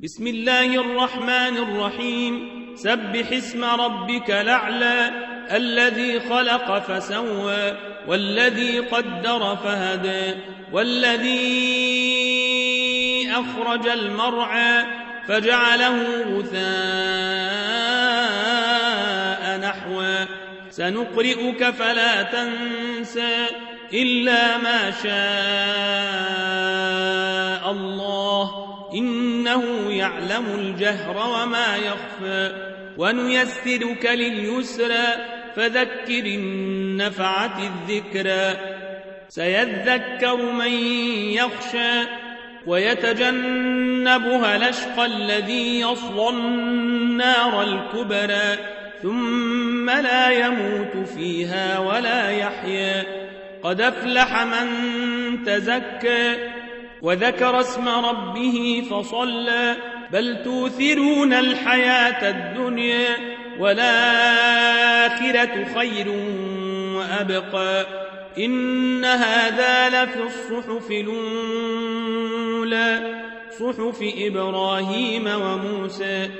بسم الله الرحمن الرحيم. سبح اسم ربك الأعلى الذي خلق فسوى والذي قدر فهدى والذي أخرج المرعى فجعله غثاء نحوا سنقرئك فلا تنسى إلا ما شاء. إنه يعلم الجهر وما يخفى. ونيسرك لليسرى فذكر النفعة الذكرى سيذكر من يخشى ويتجنبها لشقى الذي يصلى النار الكبرى. ثم لا يموت فيها ولا يحيا. قد أفلح من تزكى وذكر اسم ربه فصلى بل توثرون الحياة الدنيا والآخرة خير وأبقى إن هذا لفي الصحف الأولى صحف إبراهيم وموسى.